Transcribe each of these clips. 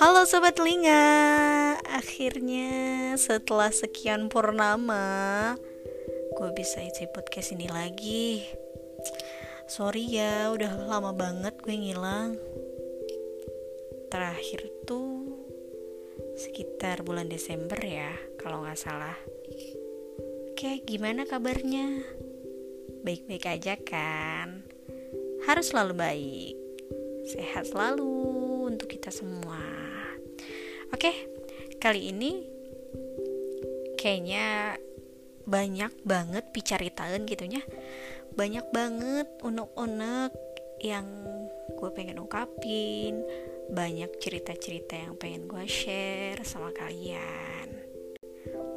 Halo sobat telinga, akhirnya setelah sekian purnama, gue bisa isi podcast ini lagi. Sorry ya, udah lama banget gue ngilang. Terakhir tuh sekitar bulan Desember ya, kalau nggak salah. Oke, gimana kabarnya? Baik-baik aja kan? Harus selalu baik, sehat selalu untuk kita semua. Oke, kali ini kayaknya banyak banget picaritaan gitunya. Banyak banget unek-unek yang gue pengen ungkapin, banyak cerita-cerita yang pengen gue share sama kalian.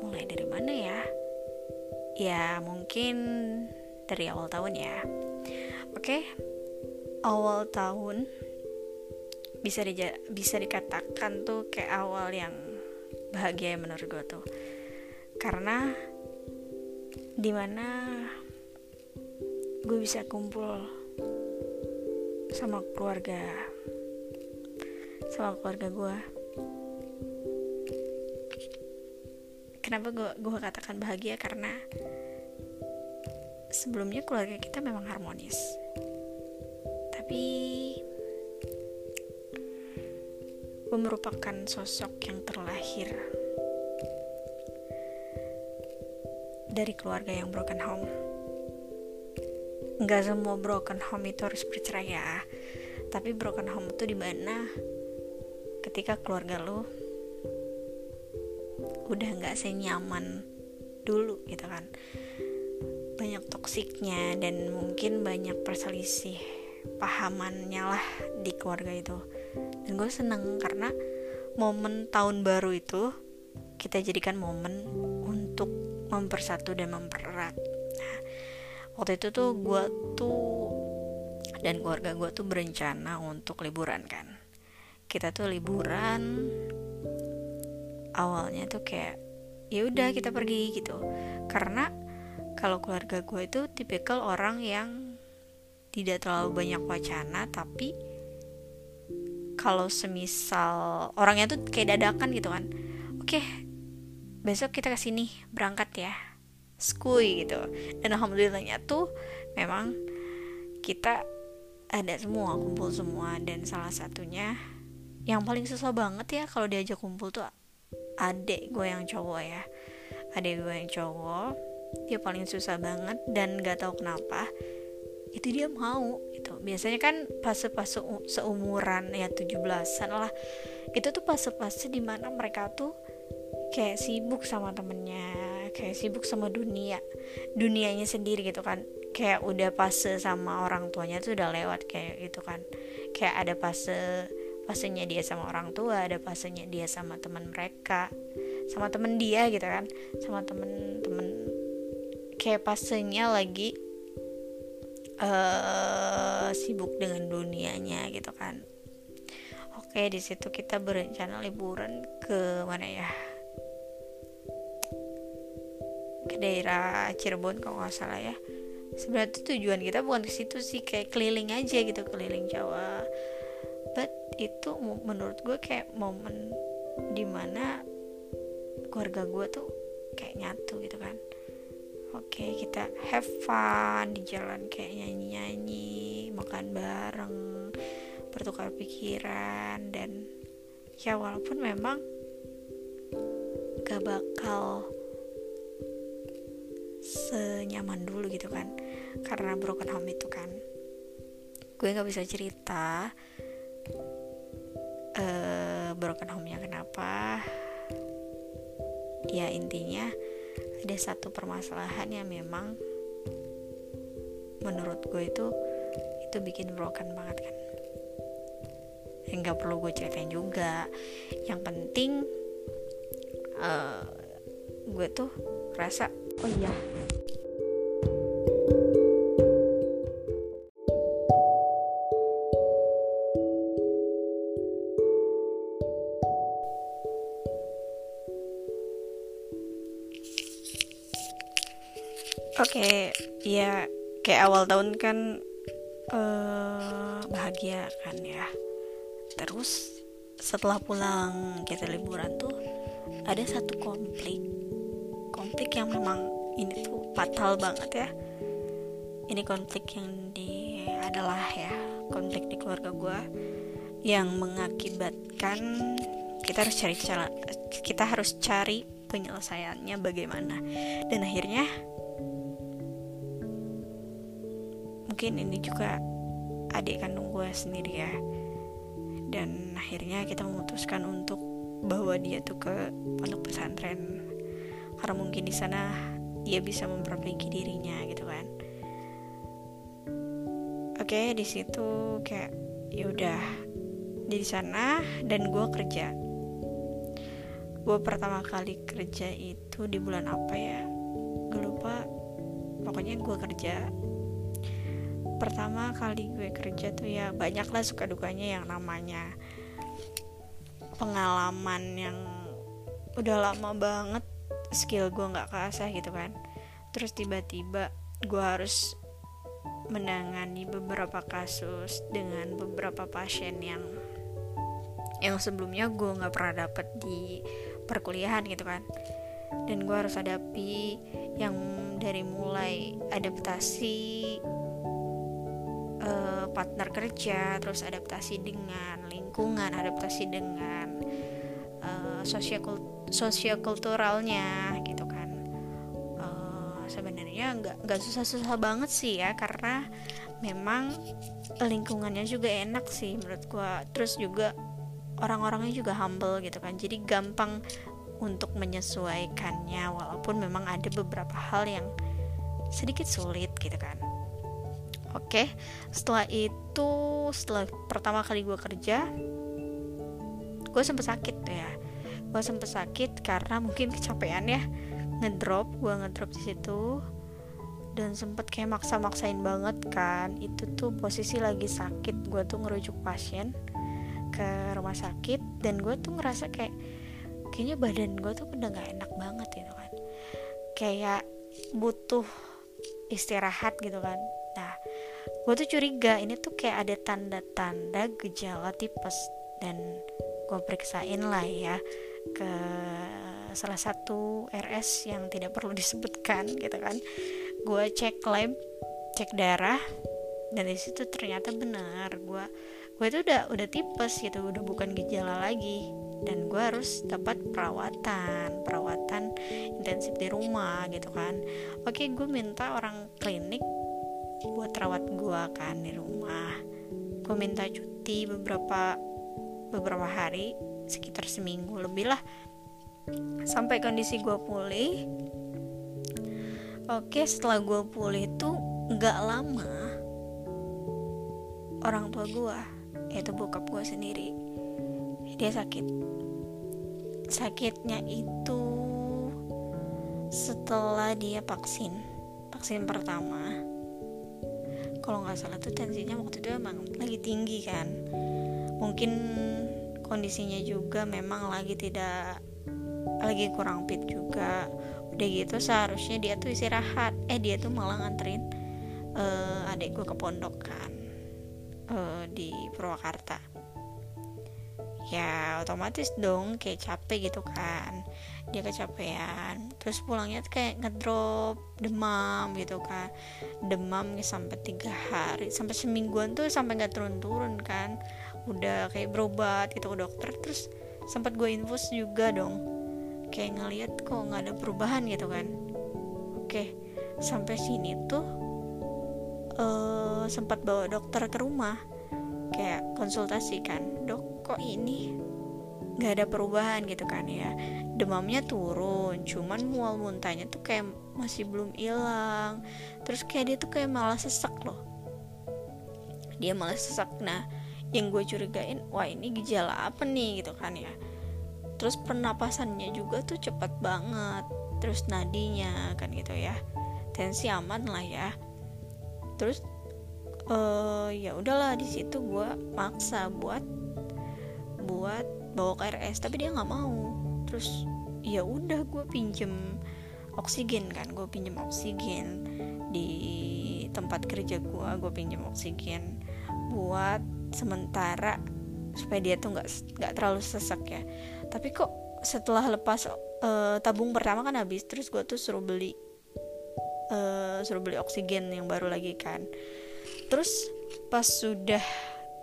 Mulai dari mana ya? Ya, mungkin dari awal tahun ya. Oke, awal tahun bisa di, bisa dikatakan tuh kayak awal yang bahagia menurut gue tuh. Karena di mana gue bisa kumpul sama keluarga sama keluarga gue kenapa gue gue katakan bahagia? Karena sebelumnya keluarga kita memang harmonis. Tapi gue merupakan sosok yang terlahir dari keluarga yang broken home. Nggak semua broken home itu harus bercerai ya, tapi broken home itu di mana ketika keluarga lo udah nggak senyaman dulu gitu kan banyak toksiknya dan mungkin banyak perselisih pahamannya lah di keluarga itu dan gue seneng karena momen tahun baru itu kita jadikan momen untuk mempersatu dan mempererat. Nah, waktu itu tuh gue tuh dan keluarga gue tuh berencana untuk liburan kan. Kita tuh liburan awalnya tuh kayak ya udah kita pergi gitu. Karena kalau keluarga gue itu tipikal orang yang tidak terlalu banyak wacana tapi kalau semisal orangnya tuh kayak dadakan gitu kan. Oke besok kita ke sini berangkat ya. Skui gitu. Dan alhamdulillahnya tuh memang kita ada semua kumpul semua. Dan salah satunya yang paling susah banget ya kalau diajak kumpul tuh adek gue yang cowok ya. Adek gue yang cowok dia paling susah banget dan gak tahu kenapa itu dia mau gitu. Biasanya kan fase-fase seumuran ya 17-an lah. Itu tuh fase-fase di mana mereka tuh kayak sibuk sama temennya kayak sibuk sama dunia dunianya sendiri gitu kan. Kayak udah fase sama orang tuanya tuh udah lewat kayak gitu kan. Kayak ada fase fasenya dia sama orang tua ada fasenya dia sama teman mereka sama temen dia gitu kan. Sama temen-temen kayak fasenya lagi uh, sibuk dengan dunianya gitu kan. Oke di situ kita berencana liburan ke mana ya? Ke daerah Cirebon kalau nggak salah ya. Sebenarnya tujuan kita bukan ke situ sih kayak keliling aja gitu keliling Jawa. But itu menurut gue kayak momen di mana keluarga gue tuh kayak nyatu gitu kan oke okay, kita have fun di jalan kayak nyanyi-nyanyi makan bareng bertukar pikiran dan ya walaupun memang gak bakal senyaman dulu gitu kan karena broken home itu kan. Gue nggak bisa cerita uh, broken home-nya kenapa. Ya intinya ada satu permasalahan yang memang menurut gue itu itu bikin broken banget kan. Nggak perlu gue ceritain juga. Yang penting uh, gue tuh rasa oh iya awal tahun kan uh, bahagia kan ya. Terus setelah pulang kita liburan tuh ada satu konflik. Konflik yang memang ini tuh fatal banget ya. Ini konflik yang di adalah ya konflik di keluarga gue yang mengakibatkan kita harus cari cara kita harus cari penyelesaiannya bagaimana. Dan akhirnya mungkin ini juga adik kandung gue sendiri ya. Dan akhirnya kita memutuskan untuk bawa dia tuh ke pondok pesantren. Karena mungkin di sana dia bisa memperbaiki dirinya gitu kan. Oke di situ kayak ya udah di sana dan gue kerja. Gue pertama kali kerja itu di bulan apa ya? Gue lupa. Pokoknya gue kerja pertama kali gue kerja tuh ya banyak lah suka dukanya yang namanya pengalaman yang udah lama banget skill gue nggak kasah gitu kan. Terus tiba-tiba gue harus menangani beberapa kasus dengan beberapa pasien yang yang sebelumnya gue nggak pernah dapet di perkuliahan gitu kan. Dan gue harus hadapi yang dari mulai adaptasi uh, partner kerja terus adaptasi dengan lingkungan adaptasi dengan uh, sosiokulturalnya gitu kan. Uh, sebenarnya nggak nggak susah-susah banget sih ya karena memang lingkungannya juga enak sih menurut gua. Terus juga orang-orangnya juga humble gitu kan. Jadi gampang untuk menyesuaikannya walaupun memang ada beberapa hal yang sedikit sulit gitu kan Oke, setelah itu setelah pertama kali gue kerja, gue sempet sakit ya. Gue sempet sakit karena mungkin kecapean ya ngedrop, gue ngedrop di situ dan sempet kayak maksa-maksain banget kan. Itu tuh posisi lagi sakit, gue tuh ngerujuk pasien ke rumah sakit dan gue tuh ngerasa kayak kayaknya badan gue tuh udah gak enak banget gitu kan. Kayak butuh istirahat gitu kan. Nah, gue tuh curiga ini tuh kayak ada tanda-tanda gejala tipes. Dan gue periksain lah ya ke salah satu RS yang tidak perlu disebutkan gitu kan. Gue cek lab cek darah dan di situ ternyata benar. Gue gue itu udah udah tipes gitu udah bukan gejala lagi. Dan gue harus dapat perawatan perawatan intensif di rumah gitu kan. Oke gue minta orang klinik buat rawat gue kan di rumah. Gue minta cuti beberapa beberapa hari sekitar seminggu lebih lah. Sampai kondisi gue pulih. Oke setelah gue pulih itu nggak lama orang tua gue yaitu bokap gue sendiri dia sakit. Sakitnya itu setelah dia vaksin vaksin pertama kalau nggak salah tuh tensinya waktu itu emang lagi tinggi kan. Mungkin kondisinya juga memang lagi tidak lagi kurang fit juga. Udah gitu seharusnya dia tuh istirahat. Eh dia tuh malah nganterin uh, adik gue ke pondok kan uh, di Purwakarta. Ya otomatis dong kayak capek gitu kan dia kecapean. Terus pulangnya kayak ngedrop demam gitu kan. Demam sampai tiga hari sampai semingguan tuh sampai nggak turun-turun kan. Udah kayak berobat gitu ke dokter. Terus sempat gue infus juga dong. Kayak ngeliat kok nggak ada perubahan gitu kan. Oke sampai sini tuh uh, sempat bawa dokter ke rumah. Kayak konsultasi kan dok kok ini nggak ada perubahan gitu kan ya. Demamnya turun cuman mual muntahnya tuh kayak masih belum hilang. Terus kayak dia tuh kayak malah sesak loh. Dia malah sesak. Nah yang gue curigain wah ini gejala apa nih gitu kan ya. Terus pernapasannya juga tuh cepat banget. Terus nadinya kan gitu ya. Tensi aman lah ya. Terus uh, ya udahlah di situ gue maksa buat buat bawa ke RS tapi dia nggak mau. Terus ya udah gue pinjem oksigen kan gue pinjem oksigen di tempat kerja gue gue pinjem oksigen buat sementara supaya dia tuh nggak nggak terlalu sesak ya. Tapi kok setelah lepas uh, tabung pertama kan habis terus gue tuh suruh beli uh, suruh beli oksigen yang baru lagi kan. Terus pas sudah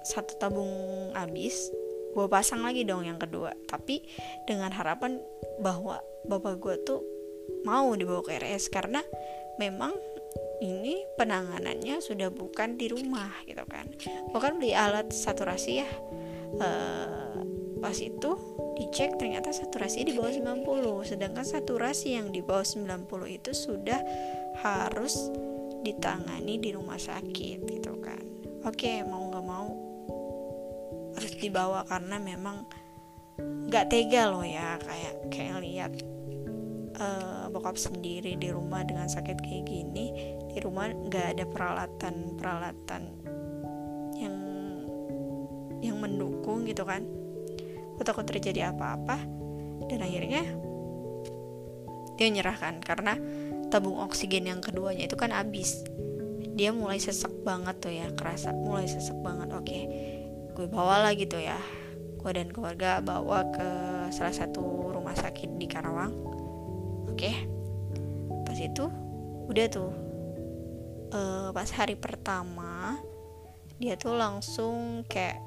satu tabung habis gue pasang lagi dong yang kedua. Tapi dengan harapan bahwa bapak gue tuh mau dibawa ke RS karena memang ini penanganannya sudah bukan di rumah gitu kan. Gue kan beli alat saturasi ya. Uh, pas itu dicek ternyata saturasi di bawah 90 sedangkan saturasi yang di bawah 90 itu sudah harus ditangani di rumah sakit gitu kan. Oke mau dibawa karena memang nggak tega loh ya kayak kayak lihat uh, bokap sendiri di rumah dengan sakit kayak gini. Di rumah nggak ada peralatan peralatan yang yang mendukung gitu kan. Aku takut terjadi apa-apa dan akhirnya dia menyerahkan karena tabung oksigen yang keduanya itu kan habis. Dia mulai sesek banget tuh ya kerasa mulai sesek banget. Oke gue bawa lah gitu ya. Gue dan keluarga bawa ke salah satu rumah sakit di Karawang. Oke. Pas itu udah tuh. Uh, pas hari pertama dia tuh langsung kayak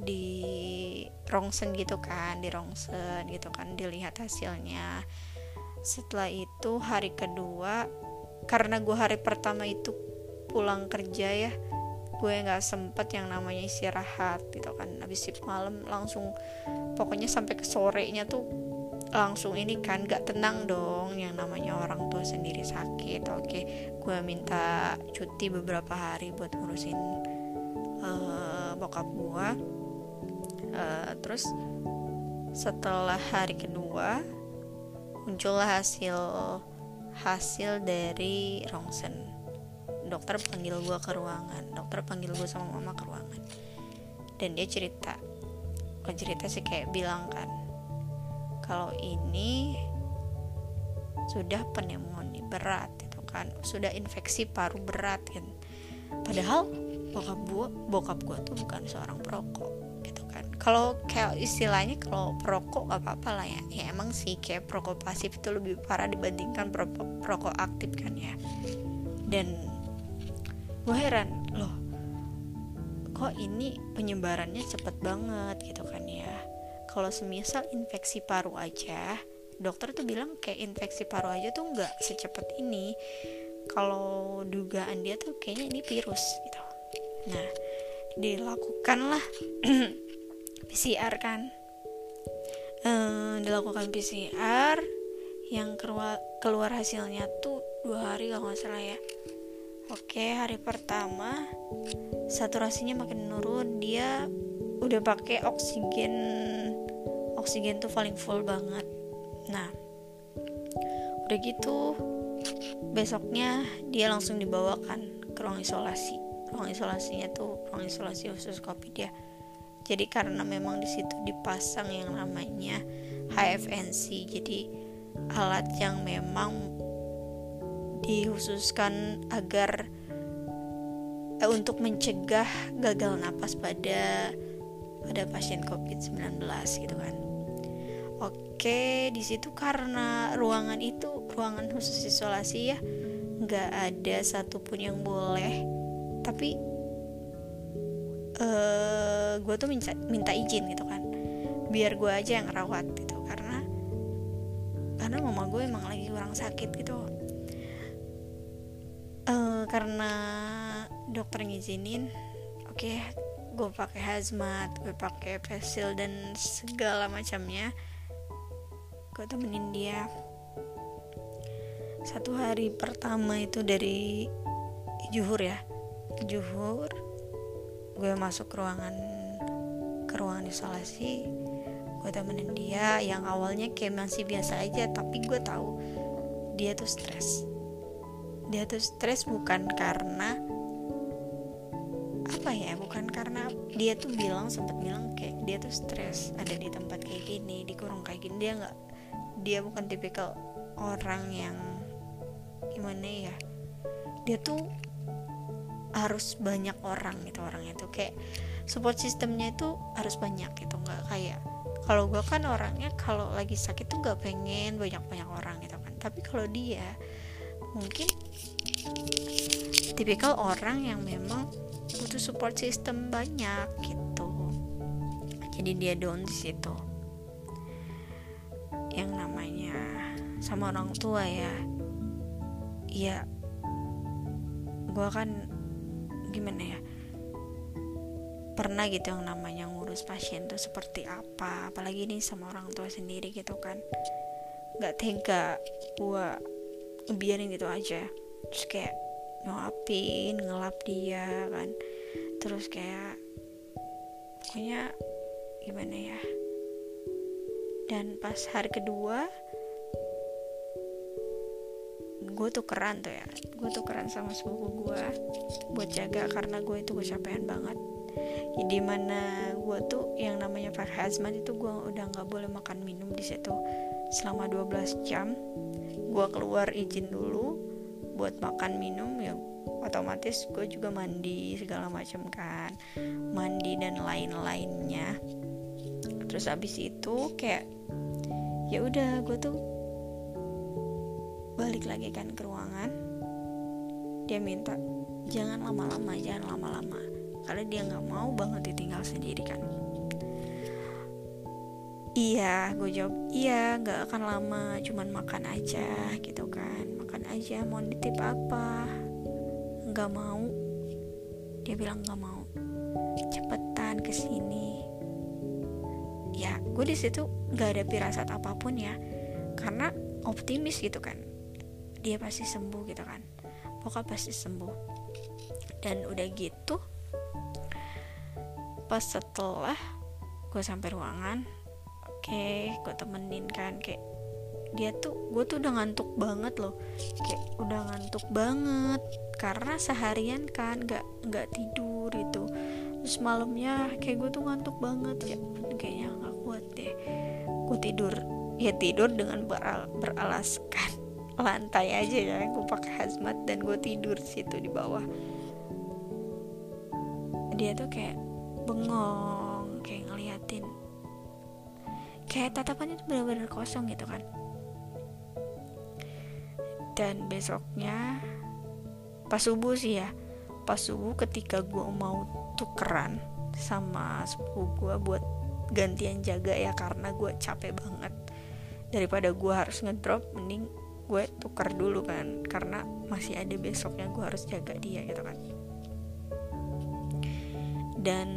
di rongsen gitu kan di rongsen gitu kan dilihat hasilnya. Setelah itu hari kedua karena gue hari pertama itu pulang kerja ya gue nggak sempet yang namanya istirahat gitu kan. Habis sip malam langsung pokoknya sampai ke sorenya tuh langsung ini kan gak tenang dong yang namanya orang tua sendiri sakit. Oke gue minta cuti beberapa hari buat ngurusin uh, bokap gue. Uh, terus setelah hari kedua muncullah hasil hasil dari rongsen dokter panggil gue ke ruangan dokter panggil gue sama mama ke ruangan. Dan dia cerita bukan cerita sih kayak bilang kan kalau ini sudah pneumonia berat itu kan sudah infeksi paru berat kan. Padahal bokap gue bokap gue tuh bukan seorang perokok kalau kayak istilahnya kalau perokok gak apa-apa lah ya. Ya emang sih kayak perokok pasif itu lebih parah dibandingkan perokok, perokok aktif kan ya. Dan gue heran loh kok ini penyebarannya cepet banget gitu kan ya? Kalau semisal infeksi paru aja dokter tuh bilang kayak infeksi paru aja tuh nggak secepat ini. Kalau dugaan dia tuh kayaknya ini virus gitu. Nah dilakukanlah PCR kan? Ehm, dilakukan PCR yang keluar keluar hasilnya tuh dua hari kalau nggak salah ya oke hari pertama saturasinya makin menurun. Dia udah pakai oksigen oksigen tuh paling full banget. Nah udah gitu besoknya dia langsung dibawakan ke ruang isolasi. Ruang isolasinya tuh ruang isolasi khusus covid ya jadi karena memang di situ dipasang yang namanya HFNC jadi alat yang memang dikhususkan agar eh, untuk mencegah gagal napas pada pada pasien COVID-19 gitu kan. Oke, di situ karena ruangan itu ruangan khusus isolasi ya, nggak ada satupun yang boleh. Tapi uh, gue tuh minta minta izin gitu kan biar gue aja yang rawat gitu karena karena mama gue emang lagi kurang sakit gitu karena dokter ngizinin oke okay, gue pakai hazmat gue pakai facial dan segala macamnya gue temenin dia. Satu hari pertama itu dari juhur ya. Juhur gue masuk ke ruangan ke ruangan isolasi gue temenin dia. Yang awalnya kayak masih biasa aja tapi gue tahu dia tuh stres dia tuh stres bukan karena apa ya bukan karena dia tuh bilang sempat bilang kayak dia tuh stres ada di tempat kayak gini di kurung kayak gini. Dia nggak dia bukan tipikal orang yang gimana ya dia tuh harus banyak orang gitu orang itu kayak support sistemnya itu harus banyak gitu nggak kayak kalau gue kan orangnya kalau lagi sakit tuh nggak pengen banyak banyak orang gitu kan. Tapi kalau dia mungkin tipikal orang yang memang butuh support system banyak gitu. Jadi dia down di situ. Yang namanya sama orang tua ya. Ya gue kan gimana ya? Pernah gitu yang namanya ngurus pasien tuh seperti apa? Apalagi ini sama orang tua sendiri gitu kan. Nggak tega gue biarin gitu aja. Terus kayak nyuapin ngelap dia kan. Terus kayak pokoknya gimana ya? Dan pas hari kedua gue tuh keren tuh ya. Gue tuh keren sama sepupu gue buat jaga karena gue itu kecapean banget. Jadi mana gue tuh yang namanya Farhazmat itu gue udah nggak boleh makan minum di situ selama 12 jam gue keluar izin dulu buat makan minum ya otomatis gue juga mandi segala macam kan. Mandi dan lain-lainnya. Terus abis itu kayak ya udah gue tuh balik lagi kan ke ruangan. Dia minta jangan lama-lama jangan lama-lama. Karena dia nggak mau banget ditinggal sendiri kan iya gue jawab iya nggak akan lama cuman makan aja gitu kan. Makan aja mau nitip apa? Nggak mau. Dia bilang nggak mau. Cepetan ke sini ya gue di situ nggak ada pirasat apa pun ya karena optimis gitu kan. Dia pasti sembuh gitu kan. Pokoknya pasti sembuh. Dan udah gitu pas setelah gue sampai ruangan oke okay, gue temenin kan kayak dia tuh gue tuh udah ngantuk banget loh. Kayak udah ngantuk banget karena seharian kan nggak nggak tidur itu terus malamnya kayak gue tuh ngantuk banget ya kayaknya nggak kuat deh. Gue tidur ya tidur dengan beral beralaskan lantai aja ya gue pakai hazmat dan gue tidur situ di bawah. Dia tuh kayak bengong kayak ngeliatin kayak tatapannya tuh benar-benar kosong gitu kan. Dan besoknya pas subuh sih ya pas subuh ketika gue mau tukeran sama sepupu gue buat gantian jaga ya karena gue capek banget. Daripada gue harus ngedrop mending gue tukar dulu kan karena masih ada besoknya gue harus jaga dia gitu kan. Dan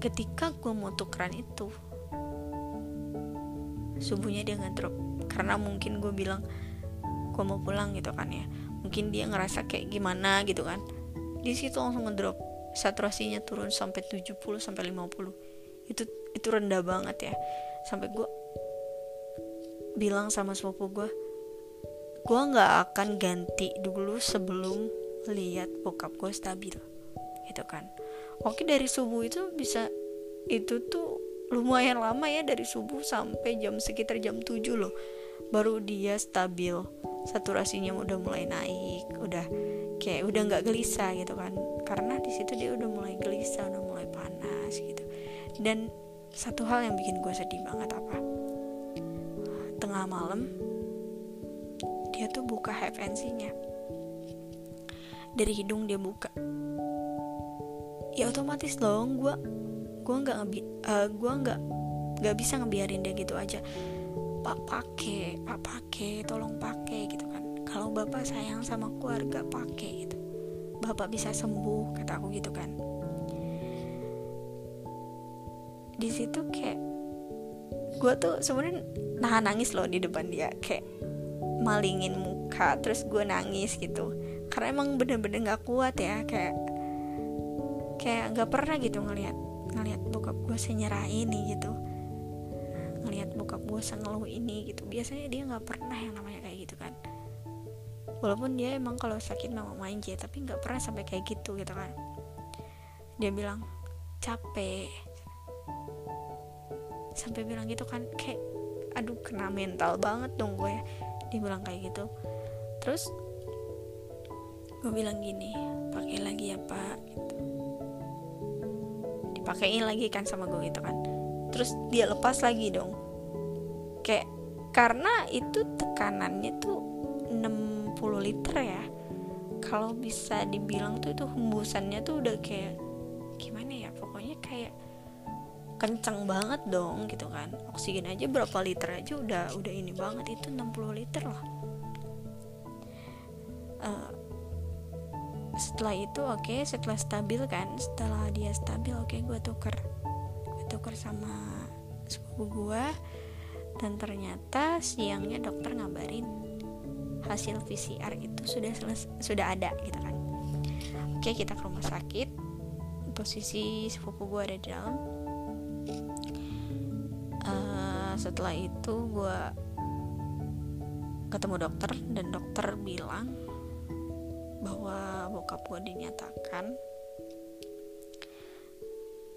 ketika gue mau tukeran itu subuhnya dia ngedrop karena mungkin gue bilang gue mau pulang gitu kan ya. Mungkin dia ngerasa kayak gimana gitu kan. Di situ langsung ngedrop. Saturasinya turun sampai 70 sampai 50 itu itu rendah banget ya. Sampai gue bilang sama sepupu gue gue nggak akan ganti dulu sebelum lihat bokap gue stabil. Gitu kan. Oke dari subuh itu bisa itu tuh lumayan lama ya dari subuh sampai jam sekitar jam 7 loh. Baru dia stabil. Saturasinya udah mulai naik udah kayak udah nggak gelisah gitu kan. Karena di situ dia udah mulai gelisah udah mulai panas gitu. Dan satu hal yang bikin gue sedih banget apa? Tengah malam dia tuh buka FNC-nya dari hidung dia buka. Ya otomatis dong gue gue nggak uh, gue nggak nggak bisa ngebiarin dia gitu aja. Pak pakai pak pakai tolong pakai gitu kan. Kalau bapak sayang sama keluarga pakai gitu. Bapak bisa sembuh kata aku gitu kan. Di situ kayak gue tuh sebenarnya nahan nangis loh di depan dia. Kayak malingin muka terus gue nangis gitu. Karena emang bener-bener nggak kuat ya kayak kayak nggak pernah gitu ngelihat ngelihat bokap gue senyerah ini gitu. Ngelihat bokap gue sengeluh ini gitu. Biasanya dia nggak pernah yang namanya kayak gitu kan. Walaupun dia emang kalau sakit main aja tapi nggak pernah sampai kayak gitu gitu kan. Dia bilang capek. Sampai bilang gitu kan kayak aduh kena mental banget dong gue dia bilang kayak gitu. Terus gue bilang gini pakai lagi ya pak. Gitu dipakein lagi kan sama gue gitu kan. Terus dia lepas lagi dong. Kayak karena itu tekanannya tuh 60 liter ya. Kalau bisa dibilang tuh itu hembusannya tuh udah kayak gimana ya pokoknya kayak kencang banget dong gitu kan. Oksigen aja berapa liter aja udah udah ini banget itu 60 liter loh setelah itu oke okay, setelah stabil kan? Setelah dia stabil oke okay, gue tuker. Gue tuker sama sepupu gue dan ternyata siangnya dokter ngabarin hasil PCR itu sudah selesai, sudah ada gitu kan? Oke okay, kita ke rumah sakit. Posisi sepupu gue ada di dalam. Uh, setelah itu gue ketemu dokter dan dokter bilang bahwa bokap gue dinyatakan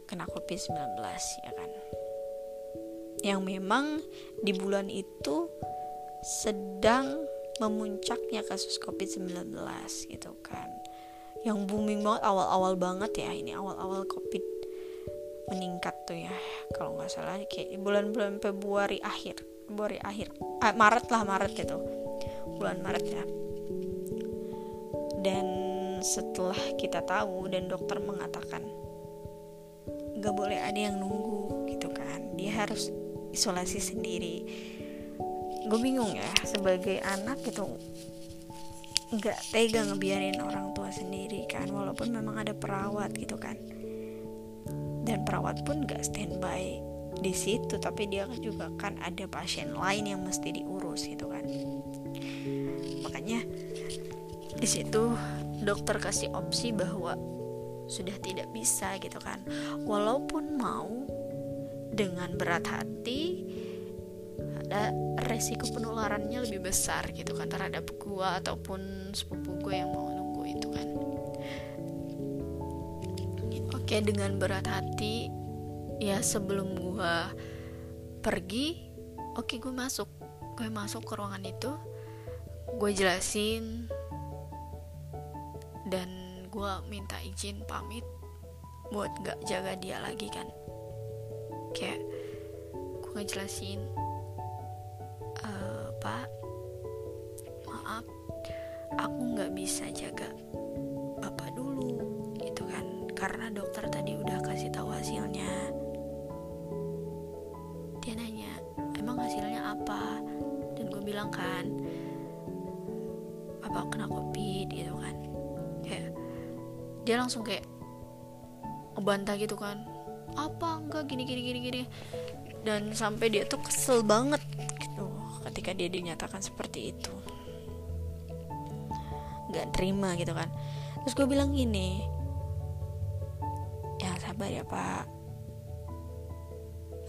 kena covid-19 ya kan? Yang memang di bulan itu sedang memuncaknya kasus covid-19 gitu kan? Yang booming banget awal-awal banget ya ini awal-awal covid meningkat tuh ya kalau nggak salah. Kayak bulan-bulan Februari akhir Februari akhir ah, Maret lah Maret gitu. Bulan Maret ya dan setelah kita tahu dan dokter mengatakan nggak boleh ada yang nunggu gitu kan. Dia harus isolasi sendiri. Gue bingung ya sebagai anak gitu nggak tega ngebiarin orang tua sendiri kan walaupun memang ada perawat gitu kan. Dan perawat pun gak standby di situ tapi dia juga kan ada pasien lain yang mesti diurus gitu kan. Makanya di situ dokter kasih opsi bahwa sudah tidak bisa gitu kan. Walaupun mau dengan berat hati ada resiko penularannya lebih besar gitu kan terhadap gua ataupun sepupu gue yang mau nunggu itu kan. Kayak dengan berat hati ya sebelum gue pergi oke gue masuk. Gue masuk ke ruangan itu gue jelasin dan gue minta izin pamit buat gak jaga dia lagi kan. Kayak gue ngejelasin e, pak maaf aku nggak bisa jaga karena dokter tadi udah kasih tahu hasilnya. Dia nanya emang hasilnya apa? Dan gue bilang kan apa kena covid gitu kan kayak dia langsung kayak ngebantah gitu kan. Apa? Enggak gini gini gini gini. Dan sampai dia tuh kesel banget gitu ketika dia dinyatakan seperti itu. Nggak terima gitu kan. Terus gue bilang gini sabar ya pak.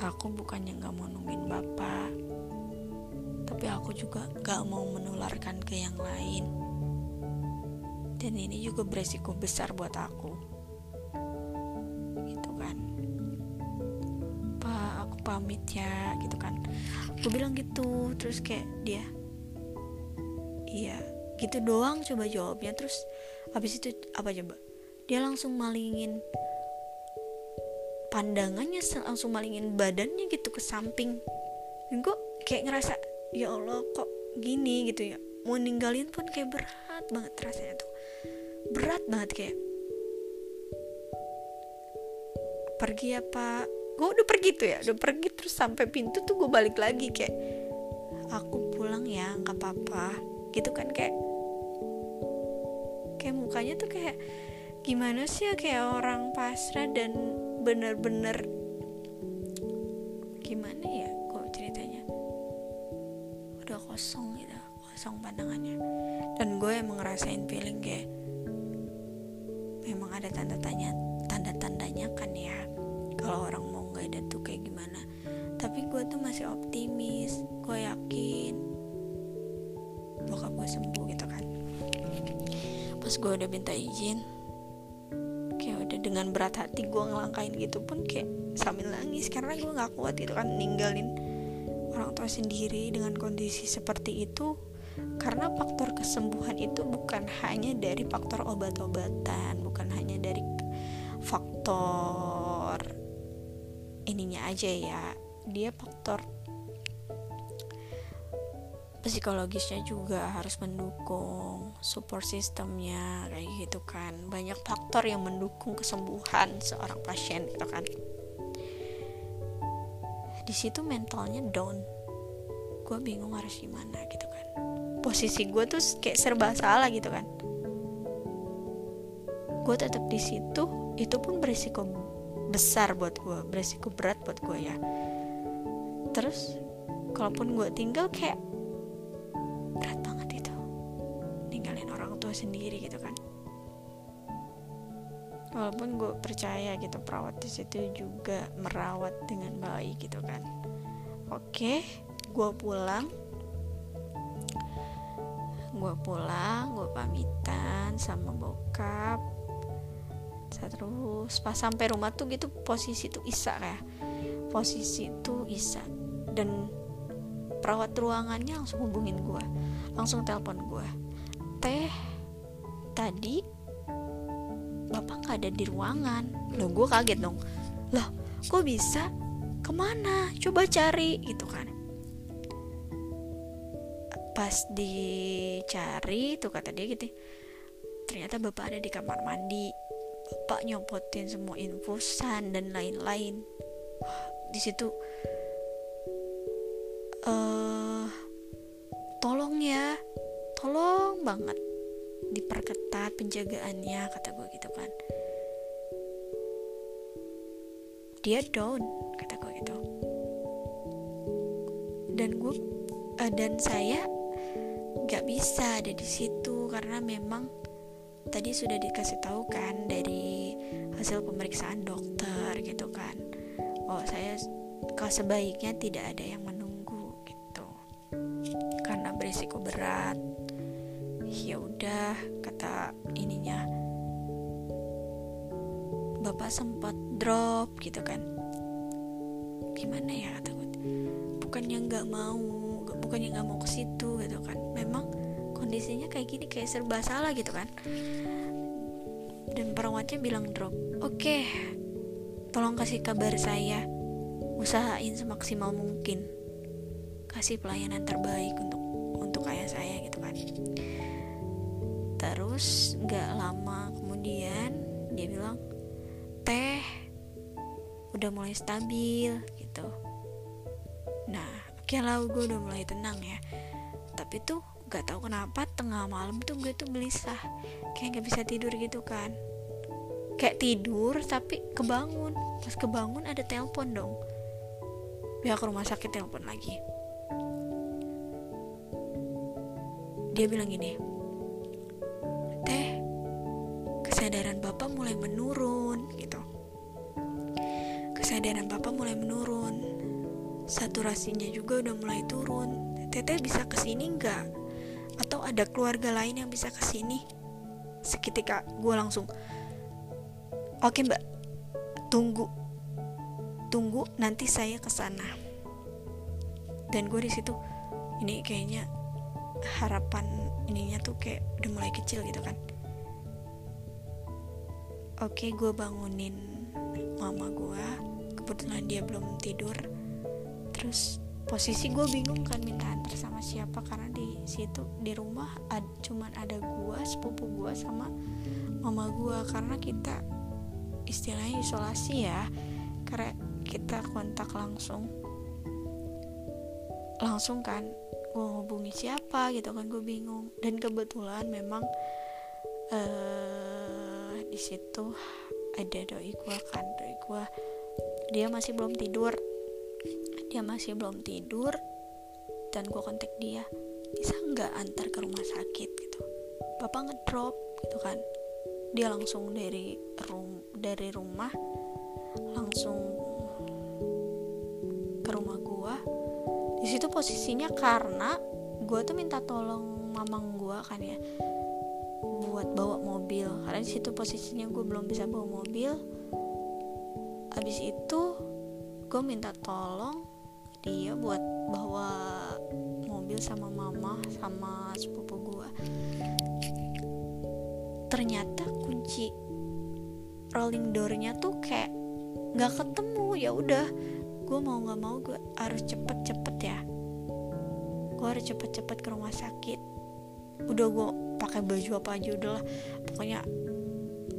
Aku bukannya gak mau nungguin bapak tapi aku juga gak mau menularkan ke yang lain dan ini juga beresiko besar buat aku. Gitu kan. Pak aku pamit ya gitu kan. Aku bilang gitu terus kayak dia iya gitu doang coba jawabnya. Terus habis itu apa coba? Dia langsung malingin pandangannya langsung malingin badannya gitu ke samping. Dan gue kayak ngerasa ya Allah kok gini? gitu ya. Mau ninggalin pun kayak berat banget rasanya tuh berat banget kayak. Pergi pak gue udah pergi tuh ya udah pergi terus sampai pintu tuh gue balik lagi kayak aku pulang ya nggak apa-apa. Gitu kan kayak. Kayak mukanya tuh kayak gimana sih ya kayak orang pasrah dan bener-bener gimana ya kok ceritanya? Udah kosong kosong pandangannya. Dan gue emang ngerasain feeling kayak memang ada tanda tanya tanda tandanya kan ya kalau orang mau nggak ada tuh kayak gimana. Tapi gue tuh masih optimis gue yakin bokap gue sembuh gitu kan. Pas gue udah minta izin dengan berat hati gue ngelangkain gitu pun kayak sambil nangis. Karena gue nggak kuat gitu kan ninggalin orang tua sendiri dengan kondisi seperti itu karena faktor kesembuhan itu bukan hanya dari faktor obat-obatan bukan hanya dari faktor ininya aja ya. Dia faktor psikologisnya juga harus mendukung support sistemnya kayak gitu kan. Banyak faktor yang mendukung kesembuhan seorang pasien gitu kan. Di situ mentalnya down. Gue bingung harus gimana gitu kan posisi gue tuh kayak serba salah gitu kan. Gue tetap di situ itu pun berisiko besar buat gue berisiko berat buat gue ya. Terus kalaupun gue tinggal kayak berat banget itu ninggalin orang tua sendiri gitu kan. Walaupun gue percaya gitu perawat di situ juga merawat dengan baik gitu kan. Oke gue pulang gue pulang gue pamitan sama bokap. Terus. Pas sampai rumah tuh gitu posisi tuh Isa kayak posisi tuh Isa dan perawat ruangannya langsung hubungin gue langsung telepon gue teh tadi bapak nggak ada di ruangan. Lo gue kaget dong. Loh kok bisa? Ke mana? Coba cari gitu kan pas dicari tuh kata dia gitu. Ternyata bapak ada di kamar mandi. Bapak nyopotin semua infusan dan lain-lain. Di situ uh, tolong ya tolong banget diperketat penjagaannya kata gue gitu kan. Dia down kata gue gitu. Dan gue uh, dan saya nggak bisa ada di situ karena memang tadi sudah dikasih tahu kan dari hasil pemeriksaan dokter gitu kan. Oh saya kalau sebaiknya tidak ada yang berisiko berat. Ya udah kata ininya. Bapak sempat drop gitu kan. Gimana ya gue bukannya nggak mau bukannya nggak mau ke situ gitu kan. Memang kondisinya kayak gini kayak serba salah gitu kan. Dan perawatnya bilang drop. Oke okay, tolong kasih kabar saya. Usahain semaksimal mungkin. Kasih pelayanan terbaik untuk untuk ayah saya gitu kan. Terus nggak lama kemudian dia bilang teh udah mulai stabil gitu. Nah oke lah gue udah mulai tenang ya. Tapi tuh gak tahu kenapa tengah malam tuh gue tuh gelisah. Kayak gak bisa tidur gitu kan. Kayak tidur tapi kebangun. Pas kebangun ada telepon dong. Pihak rumah sakit telepon lagi. Dia bilang gini teh kesadaran bapak mulai menurun gitu. Kesadaran bapak mulai menurun saturasinya juga udah mulai turun. Teteh bisa ke sini nggak? Atau ada keluarga lain yang bisa ke sini seketika gue langsung oke mbak. Tunggu. Tunggu nanti saya ke sana dan gue di situ ini kayaknya harapan ininya tuh kayak udah mulai kecil gitu kan. Oke gue bangunin mama gue kebetulan dia belum tidur terus posisi gue bingung kan minta antar sama siapa karena di situ di rumah ad, cuman ada gue sepupu gue sama mama gue karena kita istilahnya isolasi ya karena kita kontak langsung. Langsung kan gue hubungi siapa gitu kan gue bingung. Dan kebetulan memang uh, di situ ada doi gue kan doi gue dia masih belum tidur dia masih belum tidur dan gue kontak dia bisa nggak antar ke rumah sakit? gitu. Bapak ngedrop gitu kan. Dia langsung dari rum dari rumah langsung di situ posisinya karena gue tuh minta tolong mamang gue kan ya buat bawa mobil. Karena di situ posisinya gue belum bisa bawa mobil. Abis itu gue minta tolong dia buat bawa mobil sama mama sama sepupu gue ternyata kunci rolling doornya tuh kayak nggak ketemu. Ya udah gue mau nggak mau gue harus cepet-cepet ya. Gue harus cepet-cepet ke rumah sakit. Udah gue pakai baju apa aja udah lah. Pokoknya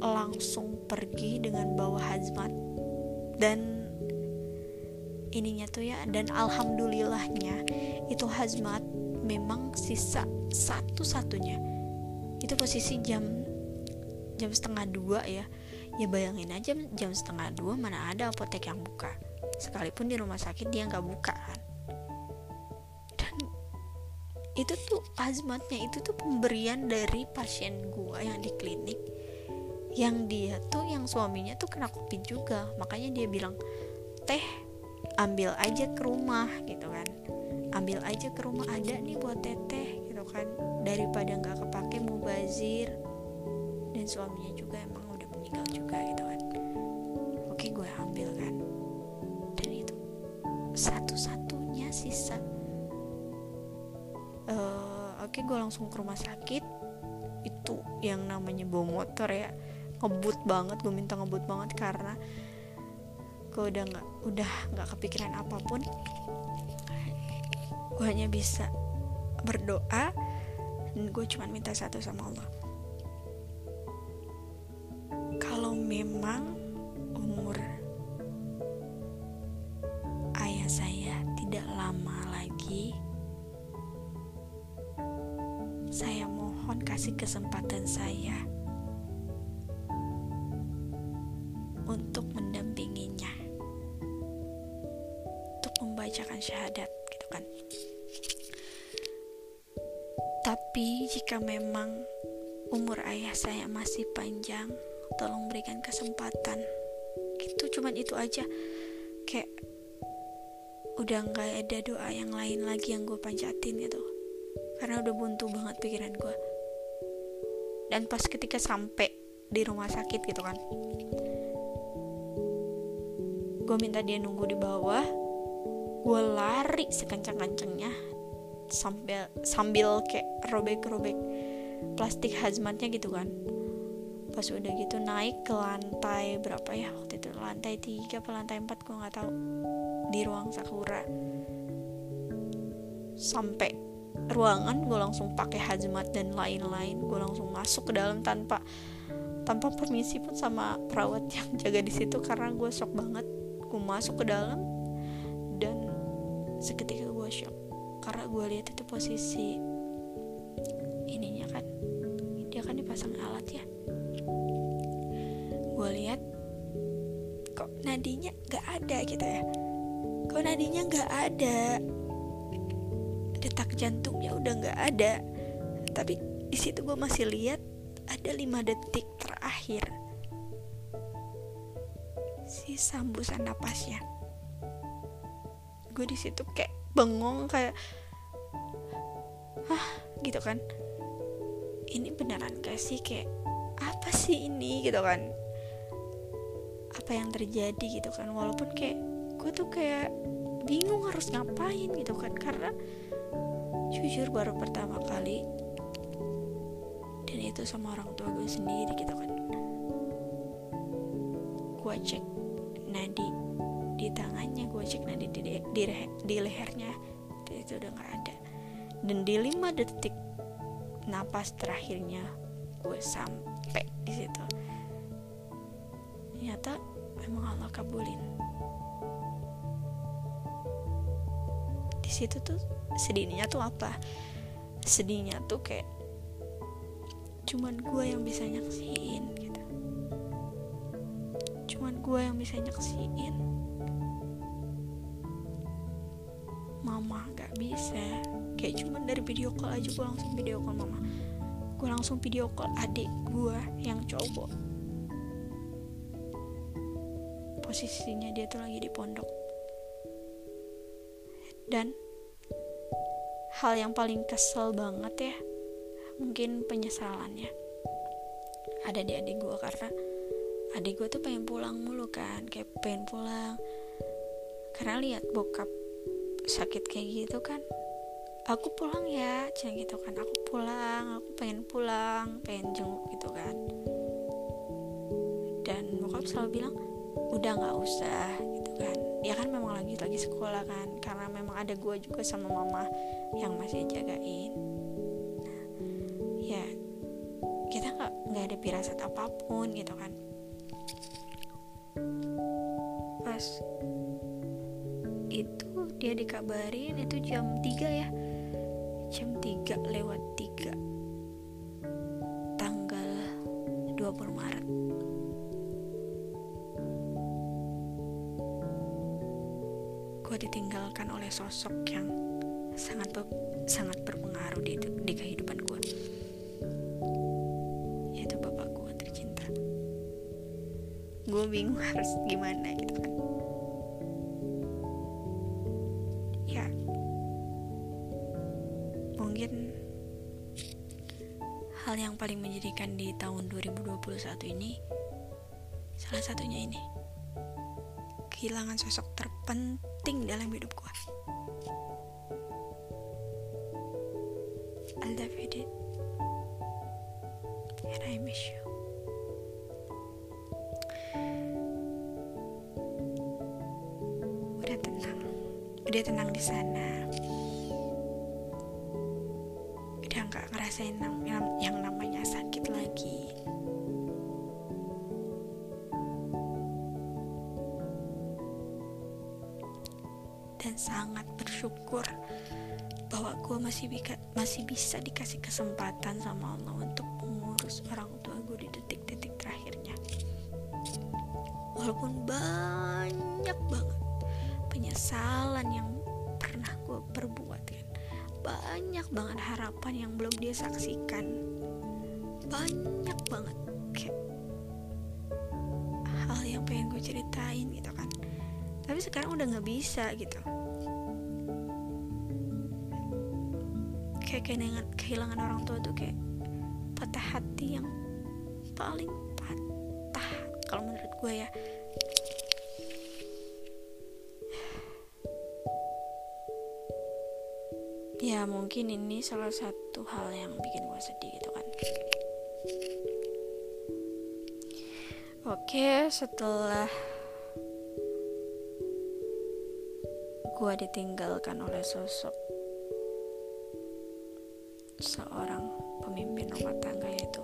langsung pergi dengan bawa hazmat dan ininya tuh ya. Dan alhamdulillahnya itu hazmat memang sisa satu-satunya. Itu posisi jam jam setengah dua ya. Ya bayangin aja jam setengah dua mana ada apotek yang buka. Sekalipun di rumah sakit dia nggak buka kan. Dan itu tuh azmatnya itu tuh pemberian dari pasien gua yang di klinik yang dia tuh yang suaminya tuh kena covid juga. Makanya dia bilang teh ambil aja ke rumah gitu kan. Ambil aja ke rumah ada nih buat teteh gitu kan. Daripada nggak kepake mubazir. Dan suaminya juga emang meninggal juga gitu kan. Oke gue ambil kan. Dan itu satu-satunya sisa. Uh, oke gue langsung ke rumah sakit. Itu yang namanya bawa motor ya. Ngebut banget gue minta ngebut banget karena gue udah nggak udah nggak kepikiran apa pun gue hanya bisa berdoa dan gue cuma minta satu sama Allah udah nggak ada doa yang lain lagi yang gue panjatin gitu. Karena udah buntu banget pikiran gue dan pas ketika sampai di rumah sakit gitu kan gue minta dia nunggu di bawah. Gue lari sekencang-kencangnya sambil sambil kayak robek-robek plastik hazmatnya gitu kan. Pas udah gitu naik ke lantai berapa ya waktu itu? Lantai tiga atau lantai empat gue nggak tahu di ruang sakura. Sampai ruangan gue langsung pakai hazmat dan lain-lain. Gue langsung masuk ke dalam tanpa tanpa permisi pun sama perawat yang jaga di situ karena gue shock banget. Gue masuk ke dalam dan seketika gue shock karena gue lihat itu posisi ininya kan. Dia kan dipasang alat ya. Gue lihat kok nadinya gak ada? gitu ya kok nadinya gak ada? Detak jantungnya udah gak ada. Tapi di situ gue masih lihat ada lima detik terakhir. Si sambusan napasnya gue di situ kayak bengong kayak ah gitu kan. Ini beneran gak sih? Kayak apa sih ini? gitu kan. Apa yang terjadi? gitu kan. Walaupun kayak gue tuh kayak bingung harus ngapain gitu kan. Karena jujur baru pertama kali dan itu sama orang tua gue sendiri gitu kan. Gue cek nadi di tangannya gue cek nadi di, di, di, lehernya dan itu udah nggak ada. Dan di lima detik napas terakhirnya gue sampai di situ situ tuh sedihnya tuh apa? Sedihnya tuh kayak cuman gue yang bisa nyaksiin gitu. Cuman gue yang bisa nyaksiin. Mama gak bisa. Kayak cuman dari video call aja gue langsung video call mama. Gue langsung video call adik gue yang cowok. Posisinya dia tuh lagi di pondok. Dan hal yang paling kesel banget ya. Mungkin penyesalannya. Ada di adik gue karena adik gue tuh pengen pulang mulu kan kayak pengen pulang. Karena lihat bokap sakit kayak gitu kan aku pulang ya cina gitu kan. Aku pulang aku pengen pulang pengen jenguk gitu kan. Dan bokap selalu bilang udah nggak usah gitu kan. Dia kan memang lagi lagi sekolah kan karena memang ada gue juga sama mama yang masih jagain. Nah, ya kita nggak nggak ada pirasat apa pun gitu kan. Pas itu dia dikabarin itu jam 3 ya. Jam 3 lewat 3 tanggal 20 Maret. Gue ditinggalkan oleh sosok yang sangat sangat berpengaruh di, di kehidupan gue yaitu bapak gue tercinta. Gue bingung harus gimana gitu kan. Ya. Mungkin hal yang paling menjadikan di tahun 2021 ini salah satunya ini. Kehilangan sosok terpenting dalam hidup bersyukur bahwa gue masih bisa masih bisa dikasih kesempatan sama Allah untuk mengurus orang tua gue di detik-detik terakhirnya. Walaupun banyak banget penyesalan yang pernah gue perbuat kan. Banyak banget harapan yang belum dia saksikan. Banyak banget kayak hal yang pengen gue ceritain gitu kan. Tapi sekarang udah nggak bisa gitu kayak kehilangan, kehilangan orang tua tuh kayak patah hati yang paling patah kalau menurut gue ya. Ya mungkin ini salah satu hal yang bikin gue sedih gitu kan. Oke setelah gue ditinggalkan oleh sosok seorang pemimpin rumah tangga yaitu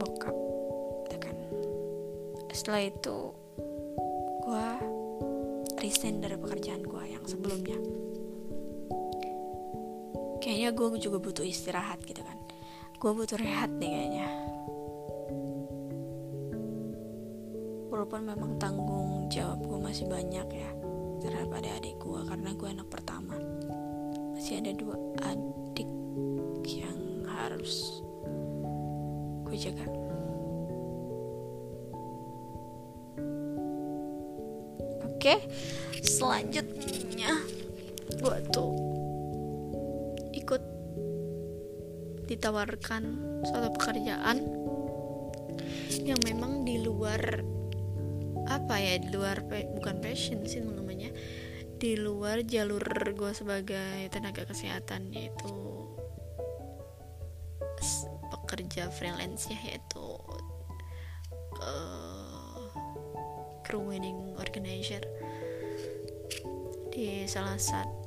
bokap gitu kan. Setelah itu gue resign dari pekerjaan gue yang sebelumnya. Kayaknya gue juga butuh istirahat gitu kan. Gue butuh rehat nih kayaknya. Walaupun memang tanggung jawab gue masih banyak ya terhadap adik-adik gue karena gue anak pertama masih ada dua adik yang harus gue jaga. Oke selanjutnya gue tuh ikut ditawarkan suatu pekerjaan yang memang di luar apa ya di luar bukan passion sih namanya di luar jalur gue sebagai tenaga kesehatan yaitu pekerja freelance ya yaitu uh, crew wedding organizer di salah satu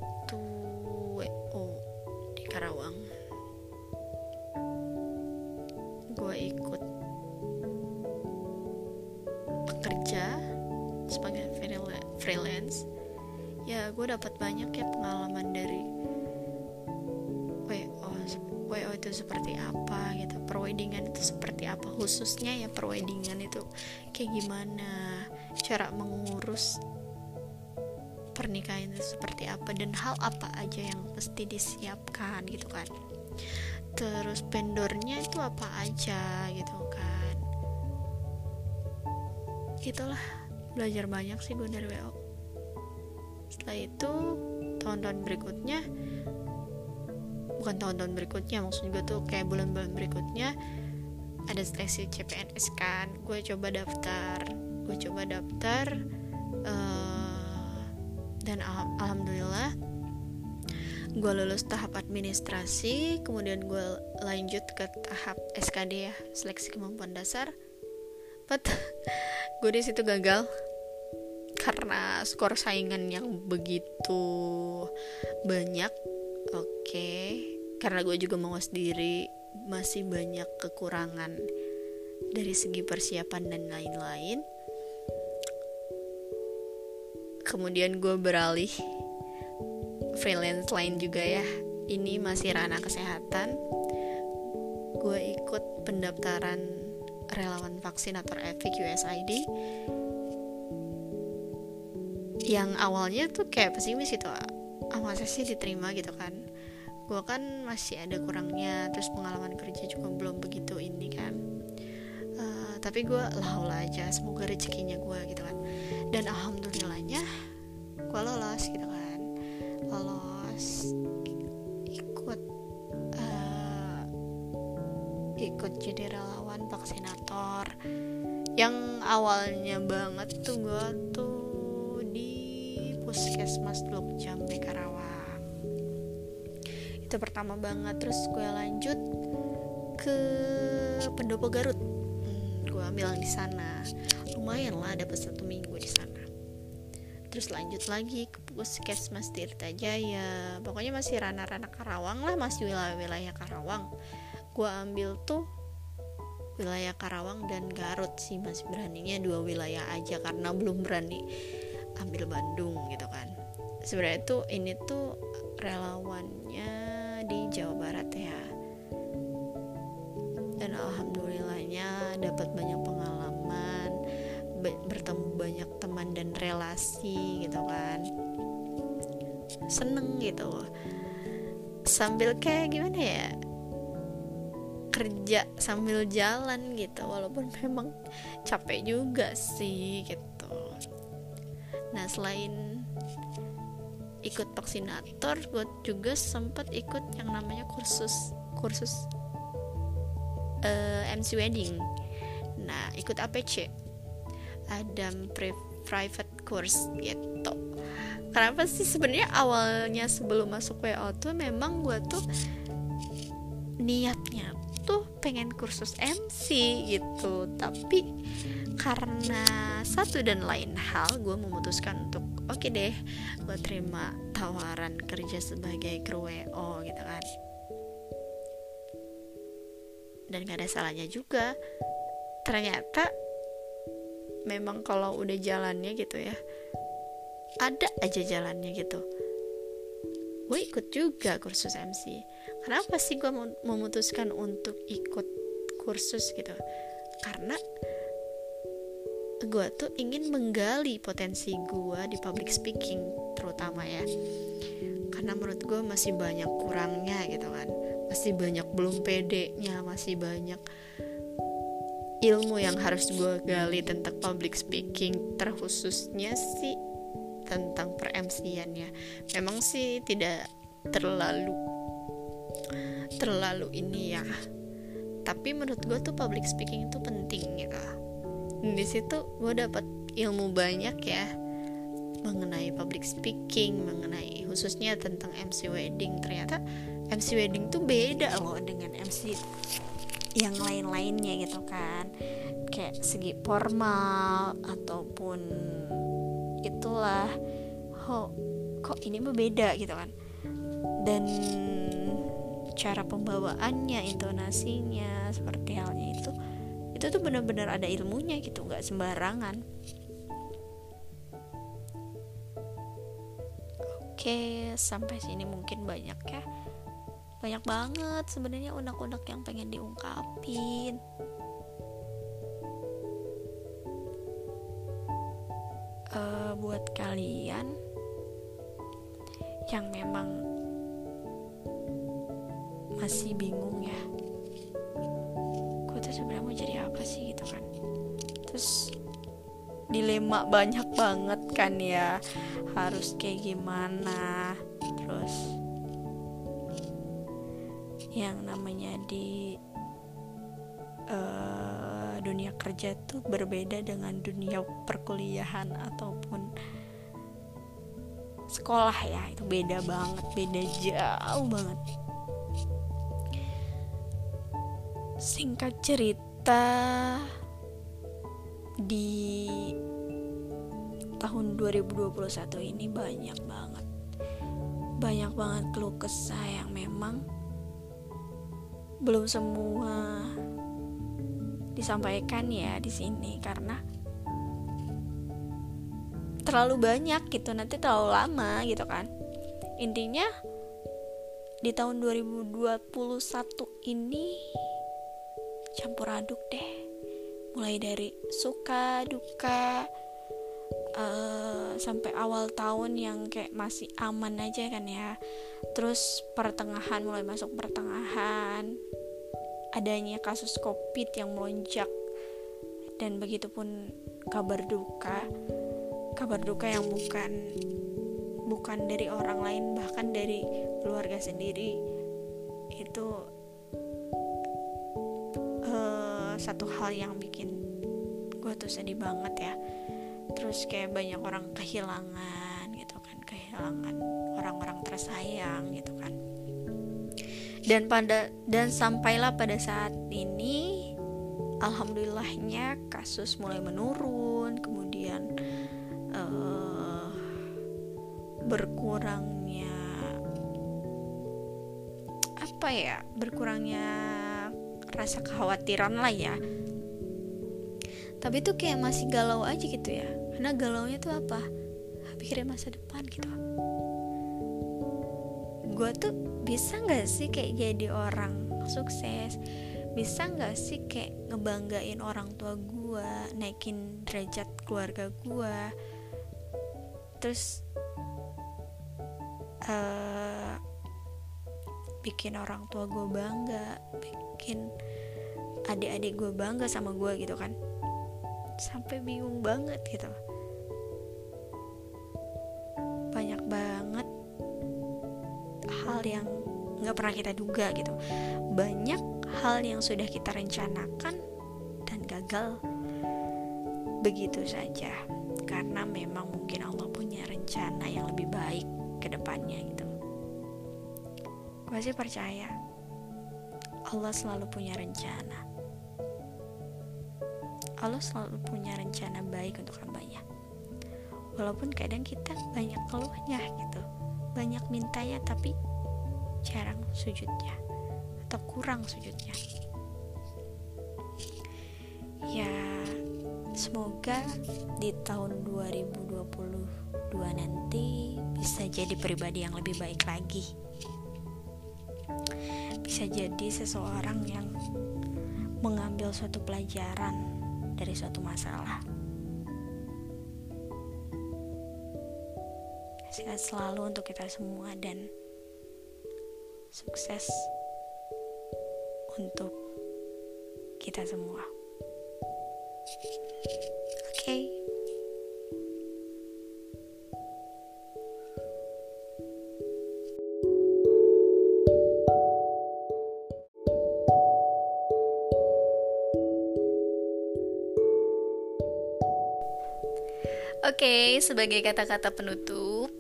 khususnya ya perweddingan itu kayak gimana cara mengurus pernikahan itu seperti apa dan hal apa aja yang mesti disiapkan gitu kan. Terus vendornya itu apa aja gitu kan. Itulah belajar banyak sih gue dari WO setelah itu tahun-tahun berikutnya bukan tahun-tahun berikutnya maksud gue tuh kayak bulan-bulan berikutnya ada seleksi CPNS kan. Gue coba daftar gue coba daftar uh, dan al alhamdulillah gue lulus tahap administrasi kemudian gue lanjut ke tahap SKD ya seleksi kemampuan dasar. But gue di situ gagal karena skor saingan yang begitu banyak. Oke okay. karena gue juga mau sendiri masih banyak kekurangan dari segi persiapan dan lain-lain. Kemudian gue beralih freelance lain juga ya. Ini masih ranah kesehatan. Gue ikut pendaftaran relawan vaksinator Epic USID yang awalnya tuh kayak pesimis itu ah sih diterima? gitu kan gue kan masih ada kurangnya terus pengalaman kerja juga belum begitu ini kan. Uh, tapi gue lau aja semoga rezekinya gue gitu kan. Dan alhamdulillahnya gue lolos gitu kan. Lolos ikut uh, ikut jadi relawan vaksinator. Yang awalnya banget tuh gue tuh di puskesmas Blok Jambe Karawang itu pertama banget. Terus gue lanjut ke pendopo Garut. Hmm, gue ambil di sana. Lumayan lah dapat satu minggu di sana. Terus lanjut lagi ke puskesmas Tirta Jaya pokoknya masih ranah-ranah Karawang lah masih wilayah-wilayah Karawang. Gue ambil tuh wilayah Karawang dan Garut sih masih beraninya dua wilayah aja karena belum berani ambil Bandung gitu kan. Sebenarnya tuh ini tuh relawannya di Jawa Barat ya. Dan alhamdulillahnya dapat banyak pengalaman bertemu banyak teman dan relasi gitu kan. Seneng gitu. Sambil kayak gimana ya? Kerja sambil jalan gitu walaupun memang capek juga sih gitu. Nah selain ikut vaksinator gue juga sempat ikut yang namanya kursus kursus uh, eh, MC wedding. Nah ikut APC Adam private course gitu. Kenapa sih? Sebenarnya awalnya sebelum masuk WO tuh memang gue tuh niatnya tuh pengen kursus MC gitu. Tapi karena satu dan lain hal gue memutuskan untuk oke okay deh gue terima tawaran kerja sebagai kru WO gitu kan. Dan gak ada salahnya juga. Ternyata memang kalau udah jalannya gitu ya ada aja jalannya gitu. Gue ikut juga kursus MC kenapa sih gue memutuskan untuk ikut kursus gitu? Karena gue tuh ingin menggali potensi gue di public speaking terutama ya. Karena menurut gue masih banyak kurangnya gitu kan. Masih banyak belum pedenya masih banyak ilmu yang harus gue gali tentang public speaking terkhususnya sih tentang per ya memang sih tidak terlalu terlalu ini ya. Tapi menurut gue tuh public speaking itu penting gitu di situ gue dapat ilmu banyak ya mengenai public speaking mengenai khususnya tentang MC wedding. Ternyata MC wedding tuh beda loh dengan MC yang lain-lainnya gitu kan. Kayak segi formal ataupun itulah kok kok ini mah beda? gitu kan. Dan cara pembawaannya intonasinya seperti halnya itu tuh benar-benar ada ilmunya gitu nggak sembarangan. Oke sampai sini mungkin banyak ya. Banyak banget sebenarnya unek-unek yang pengen diungkapin. Uh, buat kalian yang memang masih bingung ya sebenarnya mau jadi apa sih gitu kan. Terus dilema banyak banget kan ya harus kayak gimana. Terus yang namanya di uh, dunia kerja tuh berbeda dengan dunia perkuliahan ataupun sekolah ya itu beda banget beda jauh banget singkat cerita di tahun 2021 ini banyak banget banyak banget keluh kesah yang memang belum semua disampaikan ya di sini karena terlalu banyak gitu nanti terlalu lama gitu kan. Intinya di tahun 2021 ini campur aduk deh. Mulai dari suka duka uh, sampai awal tahun yang kayak masih aman aja kan ya. Terus pertengahan mulai masuk pertengahan adanya kasus covid yang melonjak. Dan begitupun kabar duka. Kabar duka yang bukan bukan dari orang lain bahkan dari keluarga sendiri. Itu satu hal yang bikin gue tuh sedih banget ya. Terus kayak banyak orang kehilangan gitu kan kehilangan orang-orang tersayang gitu kan. Dan pada dan sampailah pada saat ini alhamdulillahnya kasus mulai menurun kemudian uh, berkurangnya apa ya berkurangnya rasa kekhawatiran lah ya. Tapi itu kayak masih galau aja gitu ya. Karena galau nya tuh apa? Pikirin masa depan gitu. Gue tuh bisa nggak sih kayak jadi orang sukses? Bisa nggak sih kayak ngebanggain orang tua gue naikin derajat keluarga gue terus uh, bikin orang tua gue bangga bikin adik-adik gue bangga sama gue gitu kan. Sampai bingung banget gitu. Banyak banget hal yang nggak pernah kita duga gitu. Banyak hal yang sudah kita rencanakan dan gagal. Begitu saja. Karena memang mungkin Allah punya rencana yang lebih baik ke depannya gitu gue sih percaya? Allah selalu punya rencana. Allah selalu punya rencana baik untuk hambanya. Walaupun kadang kita banyak keluhnya gitu. Banyak mintanya tapi jarang sujudnya. Atau kurang sujudnya. Ya semoga di tahun 2022 nanti bisa jadi pribadi yang lebih baik lagi bisa jadi seseorang yang mengambil suatu pelajaran dari suatu masalah. Sehat selalu untuk kita semua dan sukses untuk kita semua. Oke. Okay. Sebagai kata-kata penutup,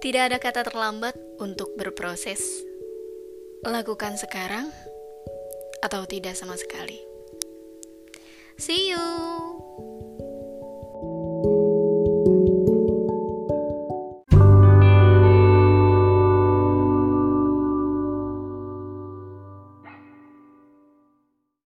tidak ada kata terlambat untuk berproses. Lakukan sekarang atau tidak sama sekali. See you.